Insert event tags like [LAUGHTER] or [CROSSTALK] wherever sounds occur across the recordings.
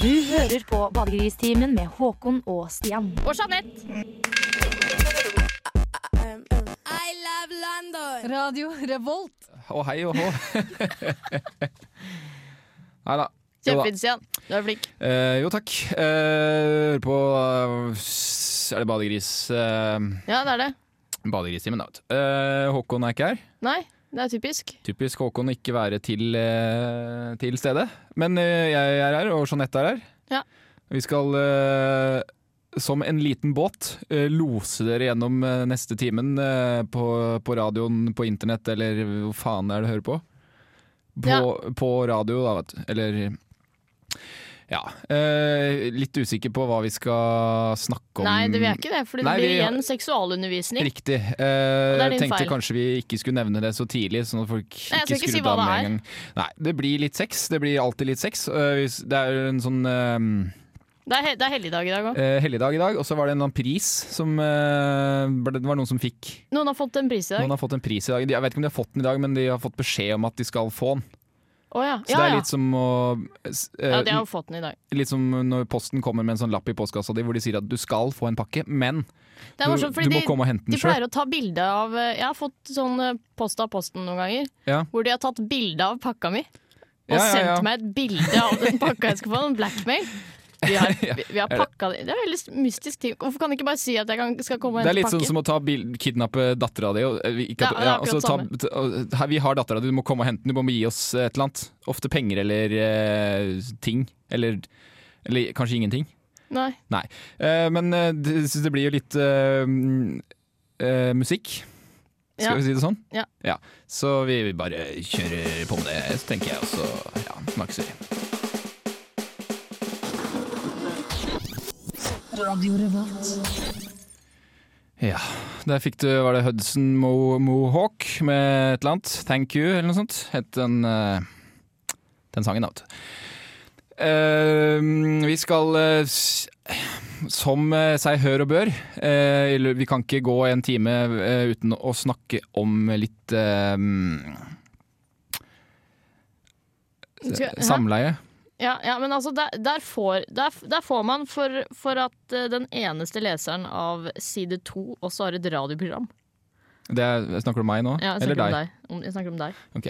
Du hører på Badegristimen med Håkon og Stian. Og Jeanette. I love London. Radio Revolt. Å hei og hå. [LAUGHS] Nei da. Kjempefint, Stian. Du er flink. Eh, jo takk. Eh, Hører på eh, Er det badegris? Eh, Ja, det er det. Badegristimen, da. vet du. Eh, Håkon er ikke her. Nei, det er typisk. Typisk Håkon å ikke være til, eh, til stede. Men eh, jeg er her, og Jeanette er her. Ja. Vi skal eh, som en liten båt lose dere gjennom neste timen på, på radioen, på internett, eller hvor faen er det du hører på? På, Ja. på radio, da, vet du. Eller ja. Eh, litt usikker på hva vi skal snakke om. Nei, det vil jeg ikke det, for det Nei, blir vi- igjen seksualundervisning. Riktig. Eh, tenkte feil. kanskje vi ikke skulle nevne det så tidlig, sånn at folk Nei, ikke skrudde si av med en gang. Nei, det blir litt sex. Det blir alltid litt sex. Eh, Det er en sånn eh, Det er, he- det er helligdag i dag òg. eh, helligdag i dag, og så var det en pris som eh, Det var noen som fikk Noen har fått en pris i dag. Noen har fått en pris i dag. Jeg vet ikke om de har fått den i dag, men de har fått beskjed om at de skal få den. Å ja. Så Ja, det er litt som å eh, ja, det har fått den i dag. Litt som når posten kommer med en sånn lapp i postkassa di hvor de sier at du skal få en pakke, men Det du, morsomt, du må de, komme og hente de den sjøl. pleier å ta bilde av eh, Jeg har fått sånn eh, post av posten noen ganger, Ja. hvor de har tatt bilde av pakka mi. Og sendt meg et bilde av den pakka jeg skal få. En [LAUGHS] blackmail. Vi har, [LAUGHS] vi, vi har det- pakka det. Det er veldig mystisk ting. Hvorfor kan de ikke bare si at jeg kan, skal komme og Det er litt sånn som å ta bil, kidnappe dattera di. eh, Ja, ja, altså, ta, vi har dattera di, du må komme og hente den. Du må gi oss et eller annet. Ofte penger eller uh, ting. Eller, eller kanskje ingenting. Nei. Nei. Uh, men uh, det, det blir jo litt eh, eh, musikk. Skal Ja. vi si det sånn? Ja. Så vi bare kjører på med det, tenker jeg. Og så ja, snakkes vi. Ja, der fikk du, var det Hudson Mo Mohawk med et eller annet. Thank you, eller noe sånt. Het den, eh, den sangen, da. Uh. Eh, vi skal, uh, som seg hør og bør Uh, Vi kan ikke gå en time uten å snakke om litt samleie. Ja, ja, men altså, der, der, får, der, der får man for, for at eh, den eneste leseren av side to også har et radioprogram. Det er, snakker du om meg nå? Ja, jeg eller deg? om deg. Om, jeg snakker om deg. Ok.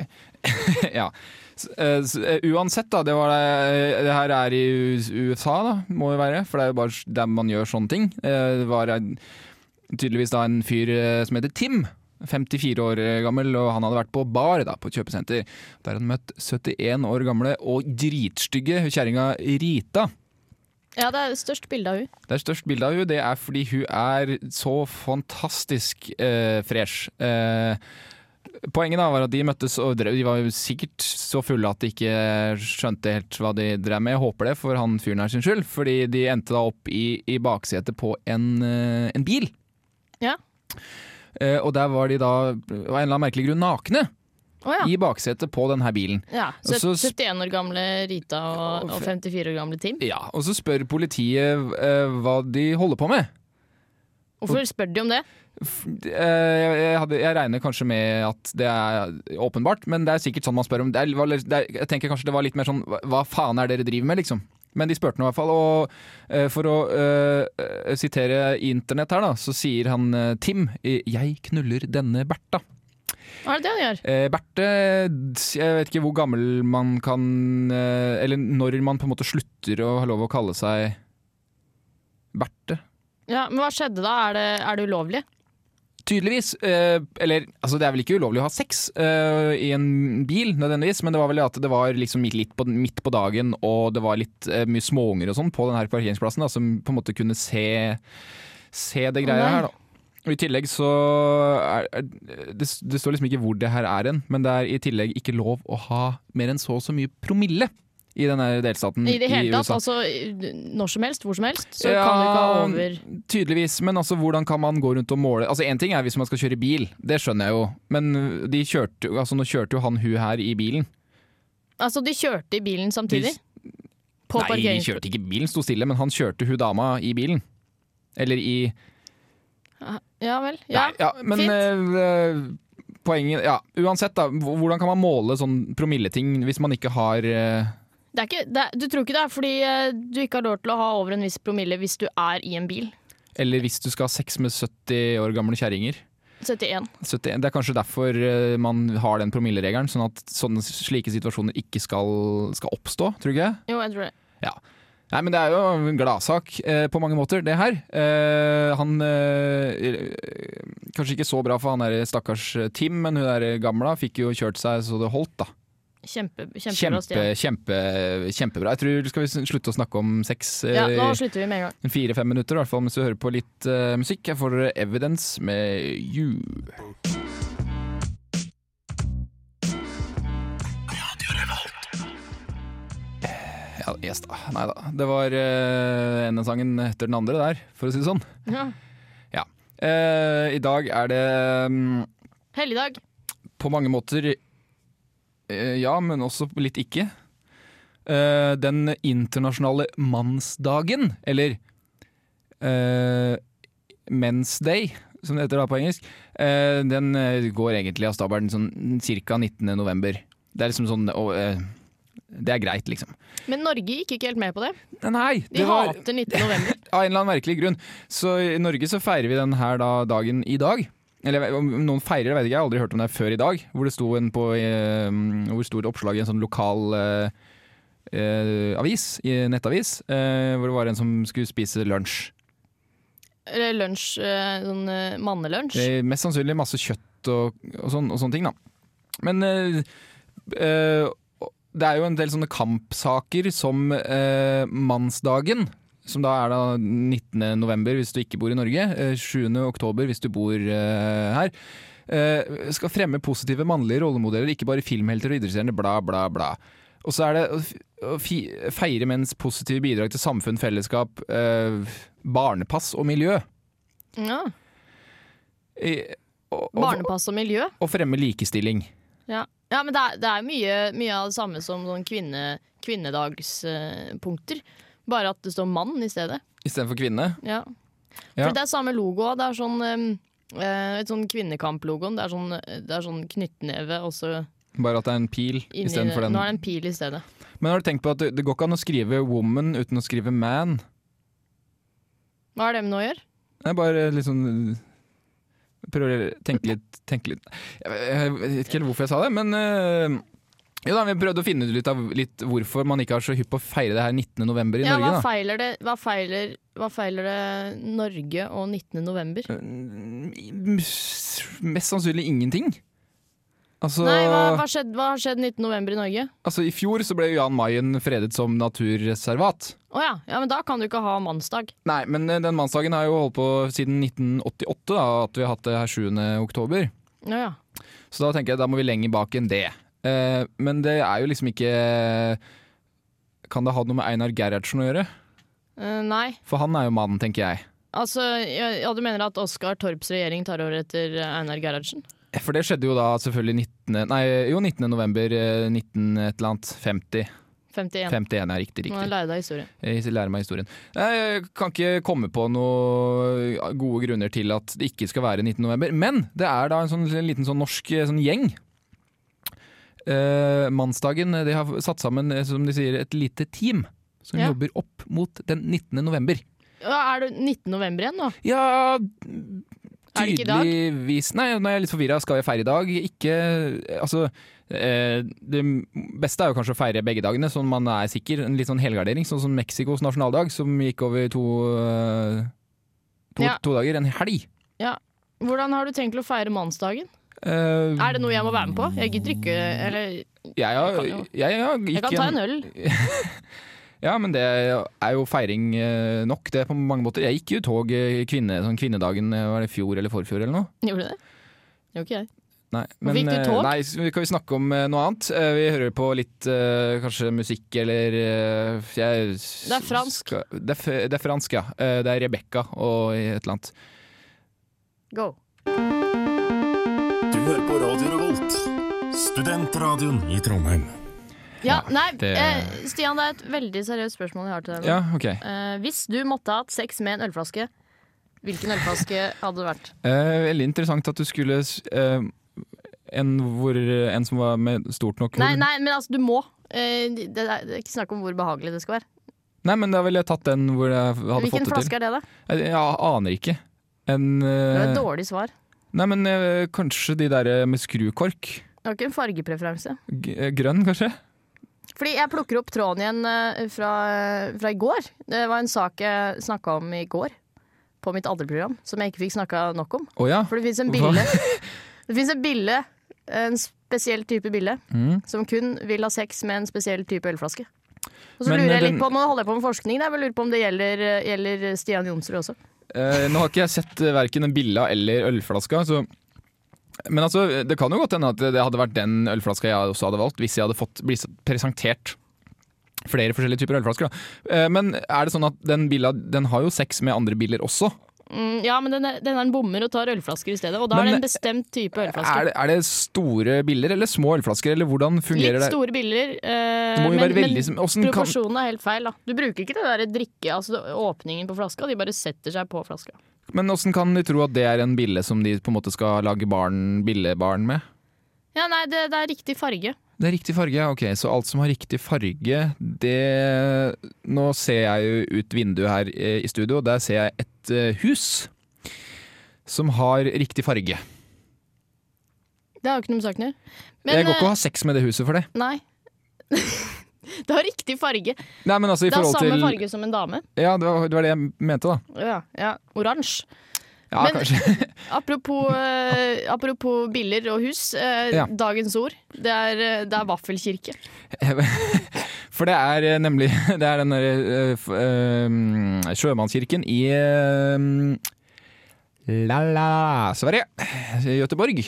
[LAUGHS] ja. S- eh, eh, uansett, da. Det, var det, det her er i USA, da, må det være. For det er jo bare der man gjør sånne ting. Det var tydeligvis da en fyr som heter Tim. 54 år gammel, og han hadde vært på bar da, på et kjøpesenter. Der han møtt 71 år gamle og dritstygge kjerringa Rita. Ja, det er størst bilde av hun. Det er størst bilde av hun, det er fordi hun er så fantastisk eh, fresh. Eh, poenget da var at de møttes og drev, de var jo sikkert så fulle at de ikke skjønte helt hva de drev med. Jeg håper det for han fyren her sin skyld, fordi de endte da opp i, i baksetet på en, eh, en bil. Ja. Eh, og der var de da av en eller annen merkelig grunn nakne Oh, ja. i baksetet på denne bilen. ja. Og så sp- 71 år gamle Rita og, og 54 år gamle Tim. Ja, Og så spør politiet uh, hva de holder på med. Hvorfor spør de om det? Eh, Jeg, jeg, hadde, jeg regner kanskje med at det er åpenbart, men det er sikkert sånn man spør om. Det er, det jeg tenker kanskje det var litt mer sånn hva- faen er dere driver med, liksom? Men de spurte nå i hvert fall. Og eh, for å uh, sitere internett her, da, så sier han Tim 'Jeg knuller denne Bertha'. Hva er det det han gjør? Eh, Berthe Jeg vet ikke hvor gammel man kan Eller når man på en måte slutter å ha lov å kalle seg Berthe. Ja, men hva skjedde da? Er det, er det ulovlig? Tydeligvis. Eh, eller altså det er vel ikke ulovlig å ha sex eh, i en bil, nødvendigvis, men det var vel at det var liksom litt på, midt på dagen, og det var litt eh, mye småunger og sånn på den her parkeringsplassen, da, som på en måte kunne se, se det greia her, da. Og I tillegg så er det, det står liksom ikke hvor det her er hen, men det er i tillegg ikke lov å ha mer enn så og så mye promille i denne delstaten I det hele tatt? USA. Altså når som helst, hvor som helst? Så kan du ikke ha over Tydeligvis, men altså hvordan kan man gå rundt og måle Altså Én ting er hvis man skal kjøre bil, det skjønner jeg jo, men de kjørte, altså, nå kjørte jo han hun her i bilen. Altså, de kjørte i bilen samtidig? På Nei, de kjørte ikke bilen, sto stille, men han kjørte hun dama i bilen. Eller i Ja vel. Ja. Nei, ja men fint. Uh, poenget Ja, uansett, da. Hvordan kan man måle sånn promilleting hvis man ikke har er ikke, det du tror ikke det er fordi eh, du ikke har lov til å ha over en viss promille hvis du er i en bil? Eller hvis du skal ha sex med 70 år gamle kjerringer. 71. 71. Det er kanskje derfor eh, man har den promilleregelen, sånn at sånne slike situasjoner ikke skal, skal oppstå, tror du ikke? Jo, jeg tror det. Nei, men det er jo en gladsak eh, på mange måter, det her. Eh, han eh, Kanskje ikke så bra for han der stakkars Tim, men hun der gamla fikk jo kjørt seg så det holdt, da. Kjempe, kjempebra, Kjempe, kjempe, kjempebra. Jeg tror Skal vi slutte å snakke om sex eh, Ja, nå slutter vi med en gang. fire-fem minutter, i hvert fall mens vi hører på litt uh, musikk. Jeg får Evidence med You. Ja, yes da. Nei da. Det var uh, ene sangen etter den andre der, for å si det sånn. Ja. Eh, I dag er det um, Helligdag. på mange måter eh, ja, men også litt ikke. Eh, den internasjonale mannsdagen, eller uh, Men's Day, som det heter da på engelsk, eh, den eh, går egentlig av stabelen sånn ca. 19. november. Det er liksom sånn eh, Det er greit, liksom. Men Norge gikk ikke helt med på det. Nei, De det var hater 19. november. [LAUGHS] av en eller annen merkelig grunn. Så i Norge så feirer vi denne dagen i dag. Eller om noen feirer det, vet jeg ikke, jeg har aldri hørt om det før i dag. Hvor det sto en på eh, Hvor det sto et oppslag i en sånn lokal eh, eh, avis, i nettavis, eh, hvor det var en som skulle spise lunsj. Eller lunsj, eh, sånn eh, mannelunsj. Mest sannsynlig masse kjøtt og, og, sån, og sånne ting, da. Men det er jo en del sånne kampsaker som mannsdagen. Som da er da 19. november hvis du ikke bor i Norge. Eh, 7. oktober hvis du bor eh, her. Eh, skal fremme positive mannlige rollemodeller, ikke bare filmhelter og idrettsstjerner, bla, bla, bla. Og så er det å feire menns positive bidrag til samfunn, fellesskap, eh, barnepass og miljø. Ja. Eh, Barnepass og miljø. og fremme likestilling. Ja, ja men det er, det er mye, mye av det samme som sånn kvinne, kvinnedagspunkter. Bare at det står mann i stedet. Istedenfor kvinne. Ja. Ja. For det er samme logo. Det er sånn et sånn kvinnekamp-logoen. Det sånn, det er sånn knyttneve, og så Bare at det er en pil istedenfor den. Nå er det en pil i stedet. Men har du tenkt på at det, det går ikke an å skrive 'woman' uten å skrive 'man'? Hva er det med noe å gjøre? Er bare sånn Prøver å tenke litt, tenke litt. Jeg, jeg vet ikke helt hvorfor jeg sa det, men øh, jo da, vi prøvde å finne ut litt av litt hvorfor man ikke er så hypp på å feire det her 19. november i Ja, hva Norge. feiler det, hva feiler, hva feiler det Norge og 19. november? Mm, Mest sannsynlig ingenting. Altså, Nei, hva, hva, skjedde, hva har skjedd 19. november i Norge? altså I fjor så ble Jan Mayen fredet som naturreservat. Å ja. ja, men da kan du ikke ha mannsdag. Nei, men eh, den mannsdagen har jo holdt på siden 1988, da, at vi har hatt det her 7. oktober. Ja, ja. Så da tenker jeg da må vi lenger bak enn det. Eh, men det er jo liksom ikke Kan det ha noe med Einar Gerhardsen å gjøre? Eh, nei. For han er jo mannen, tenker jeg. Altså, ja, du mener at Oskar Torps regjering tar over etter eh, Einar Gerhardsen? For det skjedde jo da selvfølgelig 19. Nei, jo 19. november eh, 19 et eller annet 50. 51. 51 er riktig. Nå riktig. lærer deg historien. Jeg lærer meg historien. Jeg kan ikke komme på noen gode grunner til at det ikke skal være 19. november. Men det er da en, sånn, en liten sånn norsk sånn gjeng. Eh, mannsdagen de har satt sammen eh, som de sier, et lite team som Ja. jobber opp mot den 19. november. Ja, er det 19. november igjen nå? Ja? Tydeligvis Nei, nå er jeg litt forvirra. Skal jeg feire i dag? Ikke Altså eh, Det beste er jo kanskje å feire begge dagene, sånn man er sikker. En litt sånn helgardering, sånn som Mexicos nasjonaldag, som gikk over to, eh, to, Ja. to dager. En helg. Hvordan har du tenkt å feire mannsdagen? Eh, Er det noe jeg må være med på? Jeg gidder ikke Eller jeg, har, kan jo- jeg, har jeg kan ta en øl. [LAUGHS] Ja, men det er jo feiring eh, nok, det, på mange måter. Jeg gikk jo tog eh, kvinne, sånn kvinnedagen var det fjor eller forfjor eller noe. Gjorde du det? Gjorde ikke jeg. Nei, Hvorfor gikk du tog? Nei, vi kan vi snakke om noe annet? Vi hører på litt kanskje musikk eller jeg, Det er fransk. Skal, det, er, det er fransk, ja. Det er Rebekka og et eller annet. Go. Hører på Radio Revolt, studentradioen i Trondheim. Ja, nei, det- eh, Stian, det er et veldig seriøst spørsmål jeg har til deg nå. Ja, ok. Eh, hvis du måtte ha hatt sex med en ølflaske, hvilken ølflaske hadde det vært? Eh, veldig interessant at du skulle eh, en, hvor, en som var med stort nok Nei, hull. nei, men altså, du må. Eh, det, er det er ikke snakk om hvor behagelig det skal være. Nei, men da ville jeg tatt den hvor jeg hadde Hvilken fått det flaske til. er det, da? Jeg, jeg aner ikke. En Det er eh, et dårlig svar. Nei, men eh, kanskje de der med skrukork. Det var ikke en fargepreferanse. G eh, grønn, kanskje? Fordi jeg plukker opp tråden igjen eh, fra, fra i går. Det var en sak jeg snakka om i går på mitt andre program, som jeg ikke fikk snakka nok om. Å ja. For det fins en bille [LAUGHS] Det finnes en bille, en spesiell type bille, Mm. som kun vil ha sex med en spesiell type ølflaske. Og så Men, lurer jeg den- litt på, Nå holder jeg på med forskning, der, men lurer på om det gjelder, gjelder Stian Jonsrud også. Eh, nå har ikke jeg sett uh, verken en billa eller ølflaska, så Men altså, det kan jo godt hende at det hadde vært den ølflaska jeg også hadde valgt, hvis jeg hadde fått bli presentert flere forskjellige typer ølflasker. Da. Eh, Men er det sånn at den billa den har jo sex med andre biller også? Mm, ja, men den den er bommer og tar ølflasker i stedet. Og da Men, er det en bestemt type ølflasker. Er det, er det store biller eller små ølflasker, eller hvordan fungerer det? Litt store biller, eh, men, veldig men sm- hvordan kan- proporsjonen er helt feil. da Du bruker ikke det der drikke, altså åpningen på flaska, de bare setter seg på flaska. Men åssen kan de tro at det er en bille som de på en måte skal lage barn, billebarn med? Ja, nei, det, det er riktig farge. Det er riktig farge, ok. Så alt som har riktig farge, det Nå ser jeg jo ut vinduet her eh, i studio, der ser jeg et eh, hus som har riktig farge. Det har jo ikke noe med saken å gjøre. Jeg går ikke å og har sex med det huset for det. Nei. [LAUGHS] det har riktig farge. Nei, men altså i Det har samme til farge som en dame. Ja, det var, det var det jeg mente, da. Ja, ja Oransje. Ja, Men- kanskje. [LAUGHS] Apropos, eh, apropos biller og hus. Eh, Ja. Dagens ord. Det er, eh, det er vaffelkirke. [LAUGHS] For det er eh, nemlig [LAUGHS] Det er den der eh, f- eh, sjømannskirken i eh, La La Sverige, Göteborg.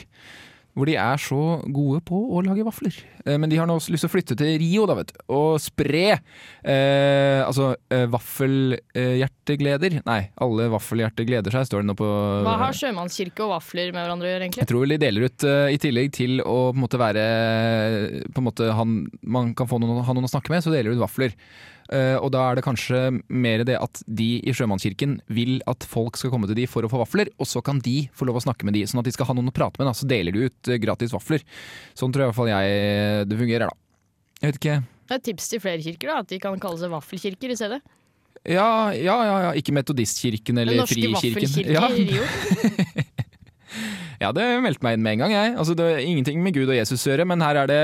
Hvor de er så gode på å lage vafler. Eh, Men de har nå også lyst til å flytte til Rio da, vet du, og spre eh, altså eh, vaffelhjertegleder. Nei, alle vaffelhjerter gleder seg, står det nå på Hva har sjømannskirke og vafler med hverandre å gjøre, egentlig? Jeg tror de deler ut, eh, i tillegg til å på en måte være på en måte han, Man kan få noen, ha noen å snakke med, så deler de ut vafler. Uh, og da er det kanskje mer det at de i Sjømannskirken vil at folk skal komme til de for å få vafler, og så kan de få lov å snakke med de, sånn at de skal ha noen å prate med. Da, så deler de ut eh, gratis vafler. Sånn tror jeg i hvert fall jeg det fungerer, da. Jeg vet ikke. Det er et tips til flere kirker, da, at de kan kalle seg vaffelkirker i stedet. Ja, ja, ja, ja. ikke Metodistkirken Den eller norske Frikirken. vaffelkirke Ja, i Rio. [LAUGHS] Ja, det meldte meg inn med en gang, jeg. Altså, det er ingenting med Gud og Jesus å gjøre, men her er det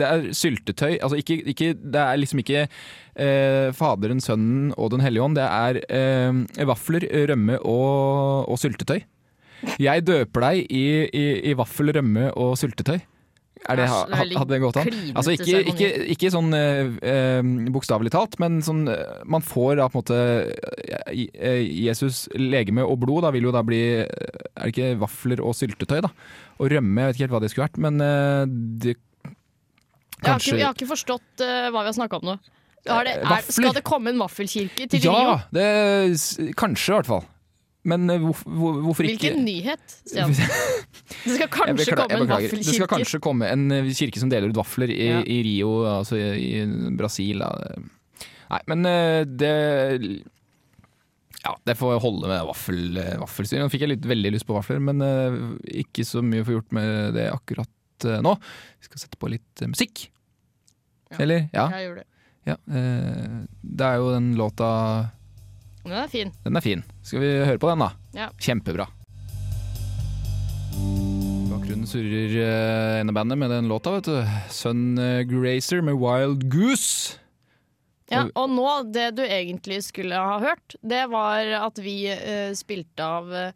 Det er syltetøy. Altså, ikke, ikke, det er liksom ikke eh, Faderen, Sønnen og Den hellige ånd. Det er eh, vafler, rømme og, og syltetøy. Jeg døper deg i, i, i vaffel, rømme og syltetøy. Det, hadde det gått an? Altså ikke, ikke, ikke sånn eh, eh, bokstavelig talt, men sånn eh, Man får da på en måte eh, Jesus legeme og blod da vil jo da bli Er det ikke vafler og syltetøy, da? Og rømme, jeg vet ikke helt hva det skulle vært, men det Jeg har, ikke, jeg har ikke forstått uh, hva vi har snakka om nå. Det, er, skal det komme en vaffelkirke til Ja! Det, kanskje, i hvert fall. Men eh, hvorf- hvor, hvorfor ikke Hvilken nyhet, Stian? [LAUGHS] Det skal kanskje beklager, komme en vaffelkirke. Det skal kanskje komme en eh, kirke som deler ut vafler i, Ja. i Rio, altså i, i Brasil. Nei, men eh, det Ja, det får holde med vaffel, eh. Nå fikk jeg litt, veldig lyst på vafler, men ikke så mye å få gjort med det akkurat nå. Vi skal sette på litt musikk. Ja. Eller? Ja. Jeg gjør det. ja det er jo den låta Den er fin. Den er fin. Skal vi høre på den, da? Ja. Kjempebra. Bakgrunnen surrer uh, en av bandet med den låta, vet du. Sun eh, Grazer med Wild Goose. Ja, Og- nå, det du egentlig skulle ha hørt, det var at vi uh, spilte av uh,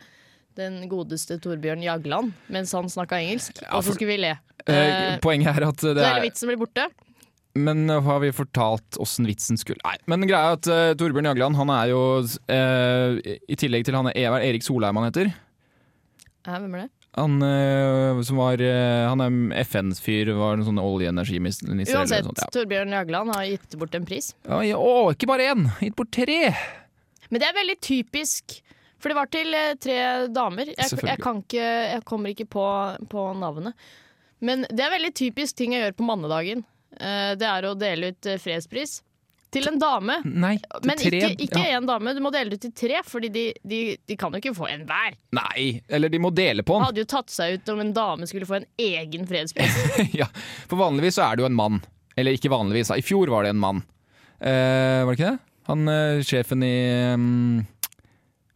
den godeste Torbjørn Jagland mens han snakka engelsk, Ja, og så skulle vi le. Eh, Eh, poenget er at så det hele er vitsen blir borte. Men eh, har vi fortalt åssen vitsen skulle Nei, men greia er at uh, Torbjørn Jagland han er jo uh, I tillegg til han er Evar Erik Solheim han heter. Ja, hvem er det? Han uh, som var Han er FN-fyr, var en sånn olje- og energiminister. eller noe Uansett, sånt, ja. Torbjørn Jagland har gitt bort en pris. Ja, ja, å, ikke bare én! Gitt bort tre! Men det er veldig typisk. For det var til tre damer. Jeg, jeg, kan ikke, jeg kommer ikke på, på navnet. Men det er veldig typisk ting jeg gjør på mannedagen. Eh, det er å dele ut eh, fredspris til en dame. Nei, til Men tre. ikke, ikke ja. én dame, du må dele det ut til tre, Fordi de, de, de kan jo ikke få en hver. Nei, eller de må dele på den. Hadde jo tatt seg ut om en dame skulle få en egen fredspris. [LAUGHS] ja, for vanligvis så er det jo en mann. Eller ikke vanligvis, da. I fjor var det en mann. Eh, var det ikke det? Han eh, sjefen i um,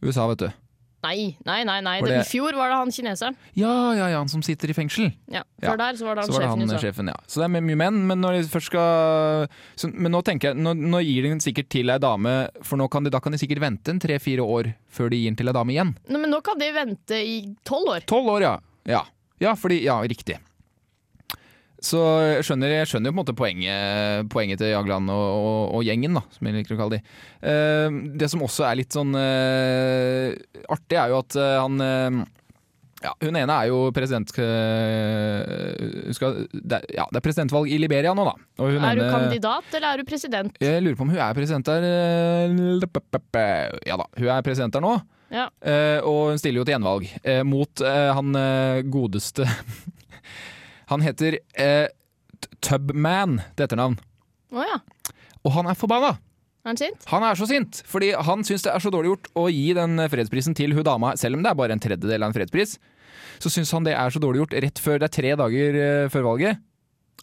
USA, vet du. Nei, nei, nei. nei. Det, I fjor var det han kineseren. Ja, ja, ja, han som sitter i fengsel. Ja, Ja, Før der så var det han Så var det sjefen han sjefen, ja. Så det er mye menn, men når de først skal så, Men nå tenker jeg, nå, nå gir de den sikkert til ei dame, for nå kan de, da kan de sikkert vente en tre-fire år før de gir den til ei dame igjen. Nå, men nå kan de vente i tolv år. Tolv år, ja. ja. Ja, fordi Ja, riktig. Så jeg skjønner, jeg skjønner på en måte poenget, poenget til Jagland og, og, og gjengen, da, som jeg liker å kalle de. Eh, det som også er litt sånn eh, artig, er jo at eh, han eh, ja, Hun ene er jo president... eh, skal, det, er- ja, det er presidentvalg i Liberia nå, da. Er du ene- kandidat, eller er du president? Jeg lurer på om hun er president der Ja da, hun er president der nå. Ja. Eh, og hun stiller jo til gjenvalg mot han godeste Han heter eh, Tubman til etternavn. Oh, ja. Og han er forbanna! Er han sint? Han er så sint, fordi han syns det er så dårlig gjort å gi den fredsprisen til hun dama, selv om det er bare en tredjedel av en fredspris. Så syns han det er så dårlig gjort rett før det er tre dager eh, før valget.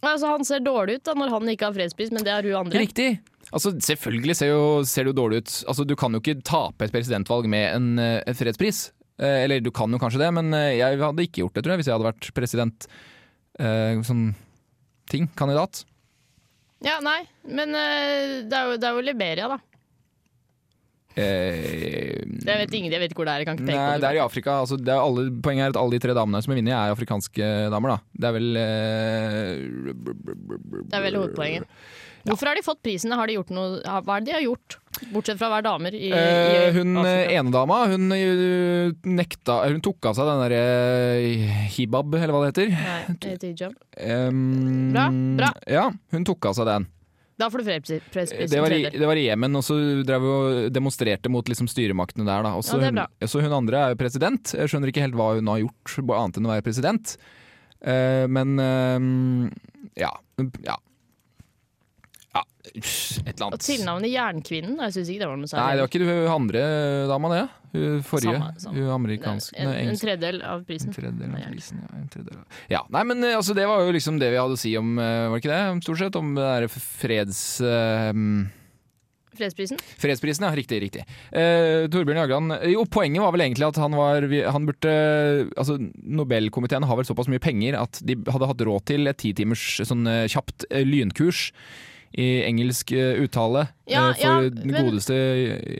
Altså, han ser dårlig ut da når han ikke har fredspris, men det har hun andre. Riktig. Altså, selvfølgelig ser, jo, ser du dårlig ut. Altså, du kan jo ikke tape et presidentvalg med en, eh, en fredspris. Eh, eller du kan jo kanskje det, men eh, jeg hadde ikke gjort det, tror jeg, hvis jeg hadde vært president. Eh, sånn ting. Kandidat. Ja, nei, men eh, det, er jo, det er jo Liberia, da. Eh, Jeg vet, ingen, jeg vet ikke hvor det er. Jeg kan ikke Nei, tenke det er i Afrika. Altså, det er alle, poenget er at alle de tre damene som har vunnet, er afrikanske damer. da. Det er vel eh, Det er vel hovedpoenget. Hvorfor har de fått prisen? Har de gjort noe, hva er det de har gjort? Bortsett fra å være damer i, Eh, i hun eh, ene dama, hun eh, nekta Hun tok av seg den derre hibab, eller hva det heter. Nei, det heter hijab. Em, Bra, bra. Ja, hun tok av seg den. Da får du fredspris. Det var, i, tredjedel. det var i Jemen, og så drev vi og demonstrerte mot liksom styremaktene der. Da. Også, Ja, det hun, så hun andre er jo president. Jeg skjønner ikke helt hva hun har gjort, annet enn å være president. Uh, men uh, ja. ja. Ja, et eller annet. Og tilnavnet Jernkvinnen, jeg syns ikke det var noe særlig. Nei, det var ikke hun andre dama, det. Hun forrige. Samme, samme. Hun amerikanske. en, en tredjedel av prisen. En tredjedel av prisen, ja. En tredjedel. av- Ja, nei, men eh, altså, det var jo liksom det vi hadde å si om, eh, var det ikke det? Stort sett, om det der freds... eh, Fredsprisen? Fredsprisen, ja. Riktig. riktig. Eh, Torbjørn Jagland Jo, poenget var vel egentlig at han var Han burde Altså, Nobelkomiteen har vel såpass mye penger at de hadde hatt råd til et titimers sånn eh, kjapt lynkurs i engelsk eh, uttale Ja, eh, for ja, den godeste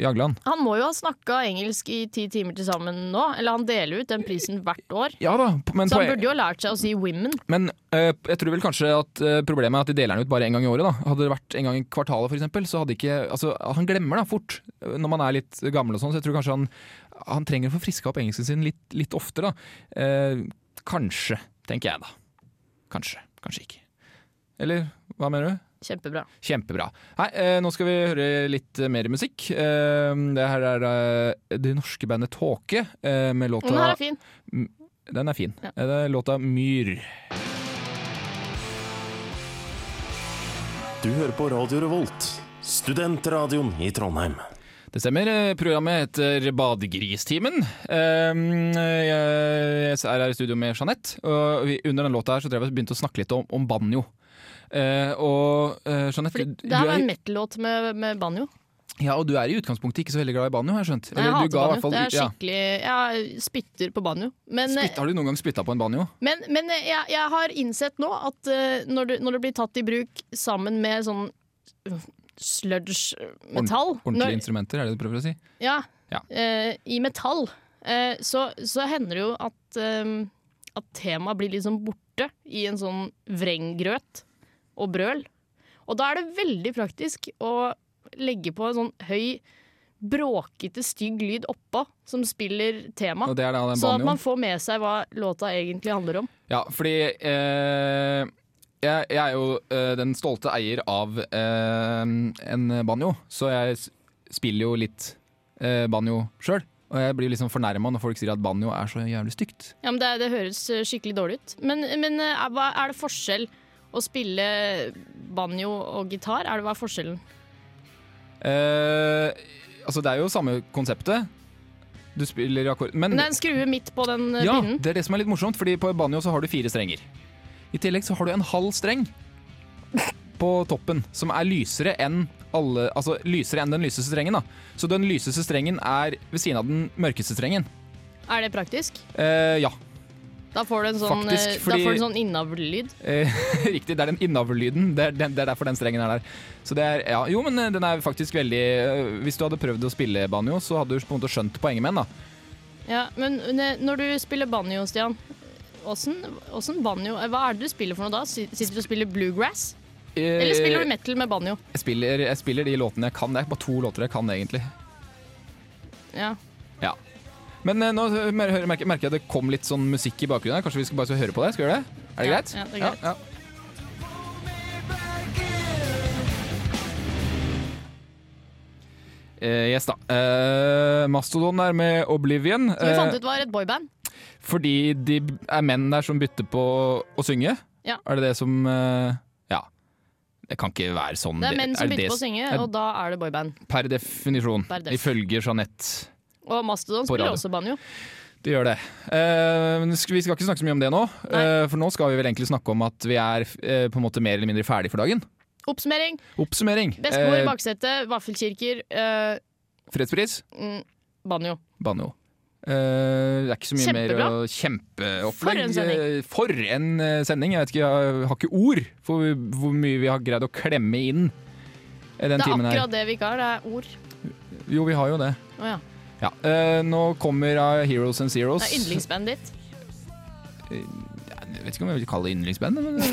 Jagland. Han må jo ha snakka engelsk i ti timer til sammen nå, eller han deler ut den prisen hvert år. Ja da, men Så han burde jo ha lært seg å si 'women'. Men uh, jeg tror vel kanskje at uh, problemet er at de deler den ut bare en gang i året. da Hadde det vært en gang i kvartalet, eksempel, så hadde ikke Altså, han glemmer da fort når man er litt gammel og sånn, så jeg tror kanskje han, han trenger å få friska opp engelsken sin litt, litt oftere, da. Uh, kanskje, tenker jeg da. Kanskje. Kanskje ikke. Eller hva mener du? Kjempebra. Kjempebra. Hei, eh, nå skal vi høre litt eh, mer musikk. Eh, det her er eh, det norske bandet Tåke eh, med låta Den her er fin. Den er fin. Ja. Eh, Det er låta Myr. Du hører på Radio Revolt, studentradioen i Trondheim. Det stemmer. eh, Programmet heter Badegristimen. Um, Jeg jeg er her i studio med Jeanette, og under den låta her så drev begynte å snakke litt om, om banjo. Eh, og eh, Jeanette, Fordi det her var en metal-låt med, med banjo. ja, og du er i utgangspunktet ikke så veldig glad i banjo, har jeg skjønt? Nei, jeg hater banjo. Det er ja. skikkelig Jeg spytter på banjo. Men, Spytt- Har du noen gang spytta på en banjo? men, men jeg, jeg har innsett nå at eh, når, det, når det blir tatt i bruk sammen med sånn uh, sludge-metall Ordentlige når- instrumenter, er det du prøver å si? Ja. Ja. eh, I metall. eh, så, så hender det jo at, eh, at temaet blir liksom borte i en sånn vrenggrøt og brøl. Og da er det veldig praktisk å legge på en sånn høy, bråkete, stygg lyd oppå som spiller tema. Og det er da den Så at man får med seg hva låta egentlig handler om. Ja, fordi eh, jeg, jeg er jo eh, den stolte eier av eh, en banjo, så jeg spiller jo litt eh, banjo sjøl. Og jeg blir liksom fornærma når folk sier at banjo er så jævlig stygt. Ja, men det, det høres skikkelig dårlig ut. Men, men eh, er det forskjell å spille banjo og gitar? Er det, hva er forskjellen? Eh, altså, det er jo samme konseptet. Du spiller akkord Men Men det er en skrue midt på den eh, ja, pinnen. det er det som er litt morsomt, fordi på banjo så har du fire strenger. I tillegg så har du en halv streng på på toppen som er lysere enn alle, altså lysere enn den lyseste strengen. da. Så den lyseste strengen er ved siden av den mørkeste strengen. Er det praktisk? Eh, ja, Da får du en sånn, Faktisk, eh, fordi- du en sånn eh, [LAUGHS] riktig. Det er den innavllyden. Det, det er derfor den strengen er der. Så det er, ja, jo, men eh, den er faktisk veldig eh, Hvis du hadde prøvd å spille banjo, så hadde du på en måte skjønt poenget med den. da. Ja, men når du spiller banjo, Stian, åssen åssen banjo Hva er det du spiller for noe da? Si- Sitter du og spiller bluegrass? Eller spiller du metal med banjo? jeg, spiller, jeg spiller de låtene jeg kan. Det er bare to låter jeg kan, egentlig. Ja. Ja. Men eh, nå merker, merker jeg det kom litt sånn musikk i bakgrunnen. her. Kanskje vi skal bare høre på det? Skal vi gjøre det? Er det Ja, greit? ja, det er greit. Ja, Eh, yes da. Uh, Mastodon er med Oblivion. Som vi fant ut var et boyband. fordi de er menn der som bytter på å synge. Ja. Er det det som uh, Ja. Det kan ikke være sånn. Det er menn som det bytter på å synge, er- og da er det boyband. Per definisjon. Per def. Ifølge Jeanette. Og Mastodon spiller også banjo. Det gjør det. Uh, vi skal ikke snakke så mye om det nå, eh, for nå skal vi vel egentlig snakke om at vi er uh, på en måte mer eller mindre ferdig for dagen. Oppsummering. Oppsummering. Bestemor i baksetet, vaffelkirker, fredspris, mm, banjo. banjo. Det er ikke så mye Kjempebra. mer å Kjempeopplegg. For en sending. For en sending. Jeg vet ikke, jeg har ikke ord for hvor mye vi har greid å klemme inn den Det er akkurat her. det vi ikke har, det er ord. Jo, vi har jo det. Oh, ja. Ja. eh, nå kommer uh, Heroes and Zeros. Det er yndlingsbandet ditt. Jeg vet ikke om jeg vil kalle det yndlingsband, men det,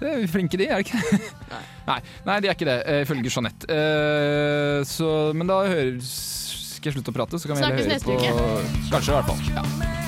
det er flinke de, er det ikke? [LAUGHS] Nei, nei de er ikke det, eh, ifølge Jeanette. Eh, så, men da hører, skal jeg slutte å prate, så kan vi Snakkes heller neste uke på Kanskje, i hvert fall. Ja.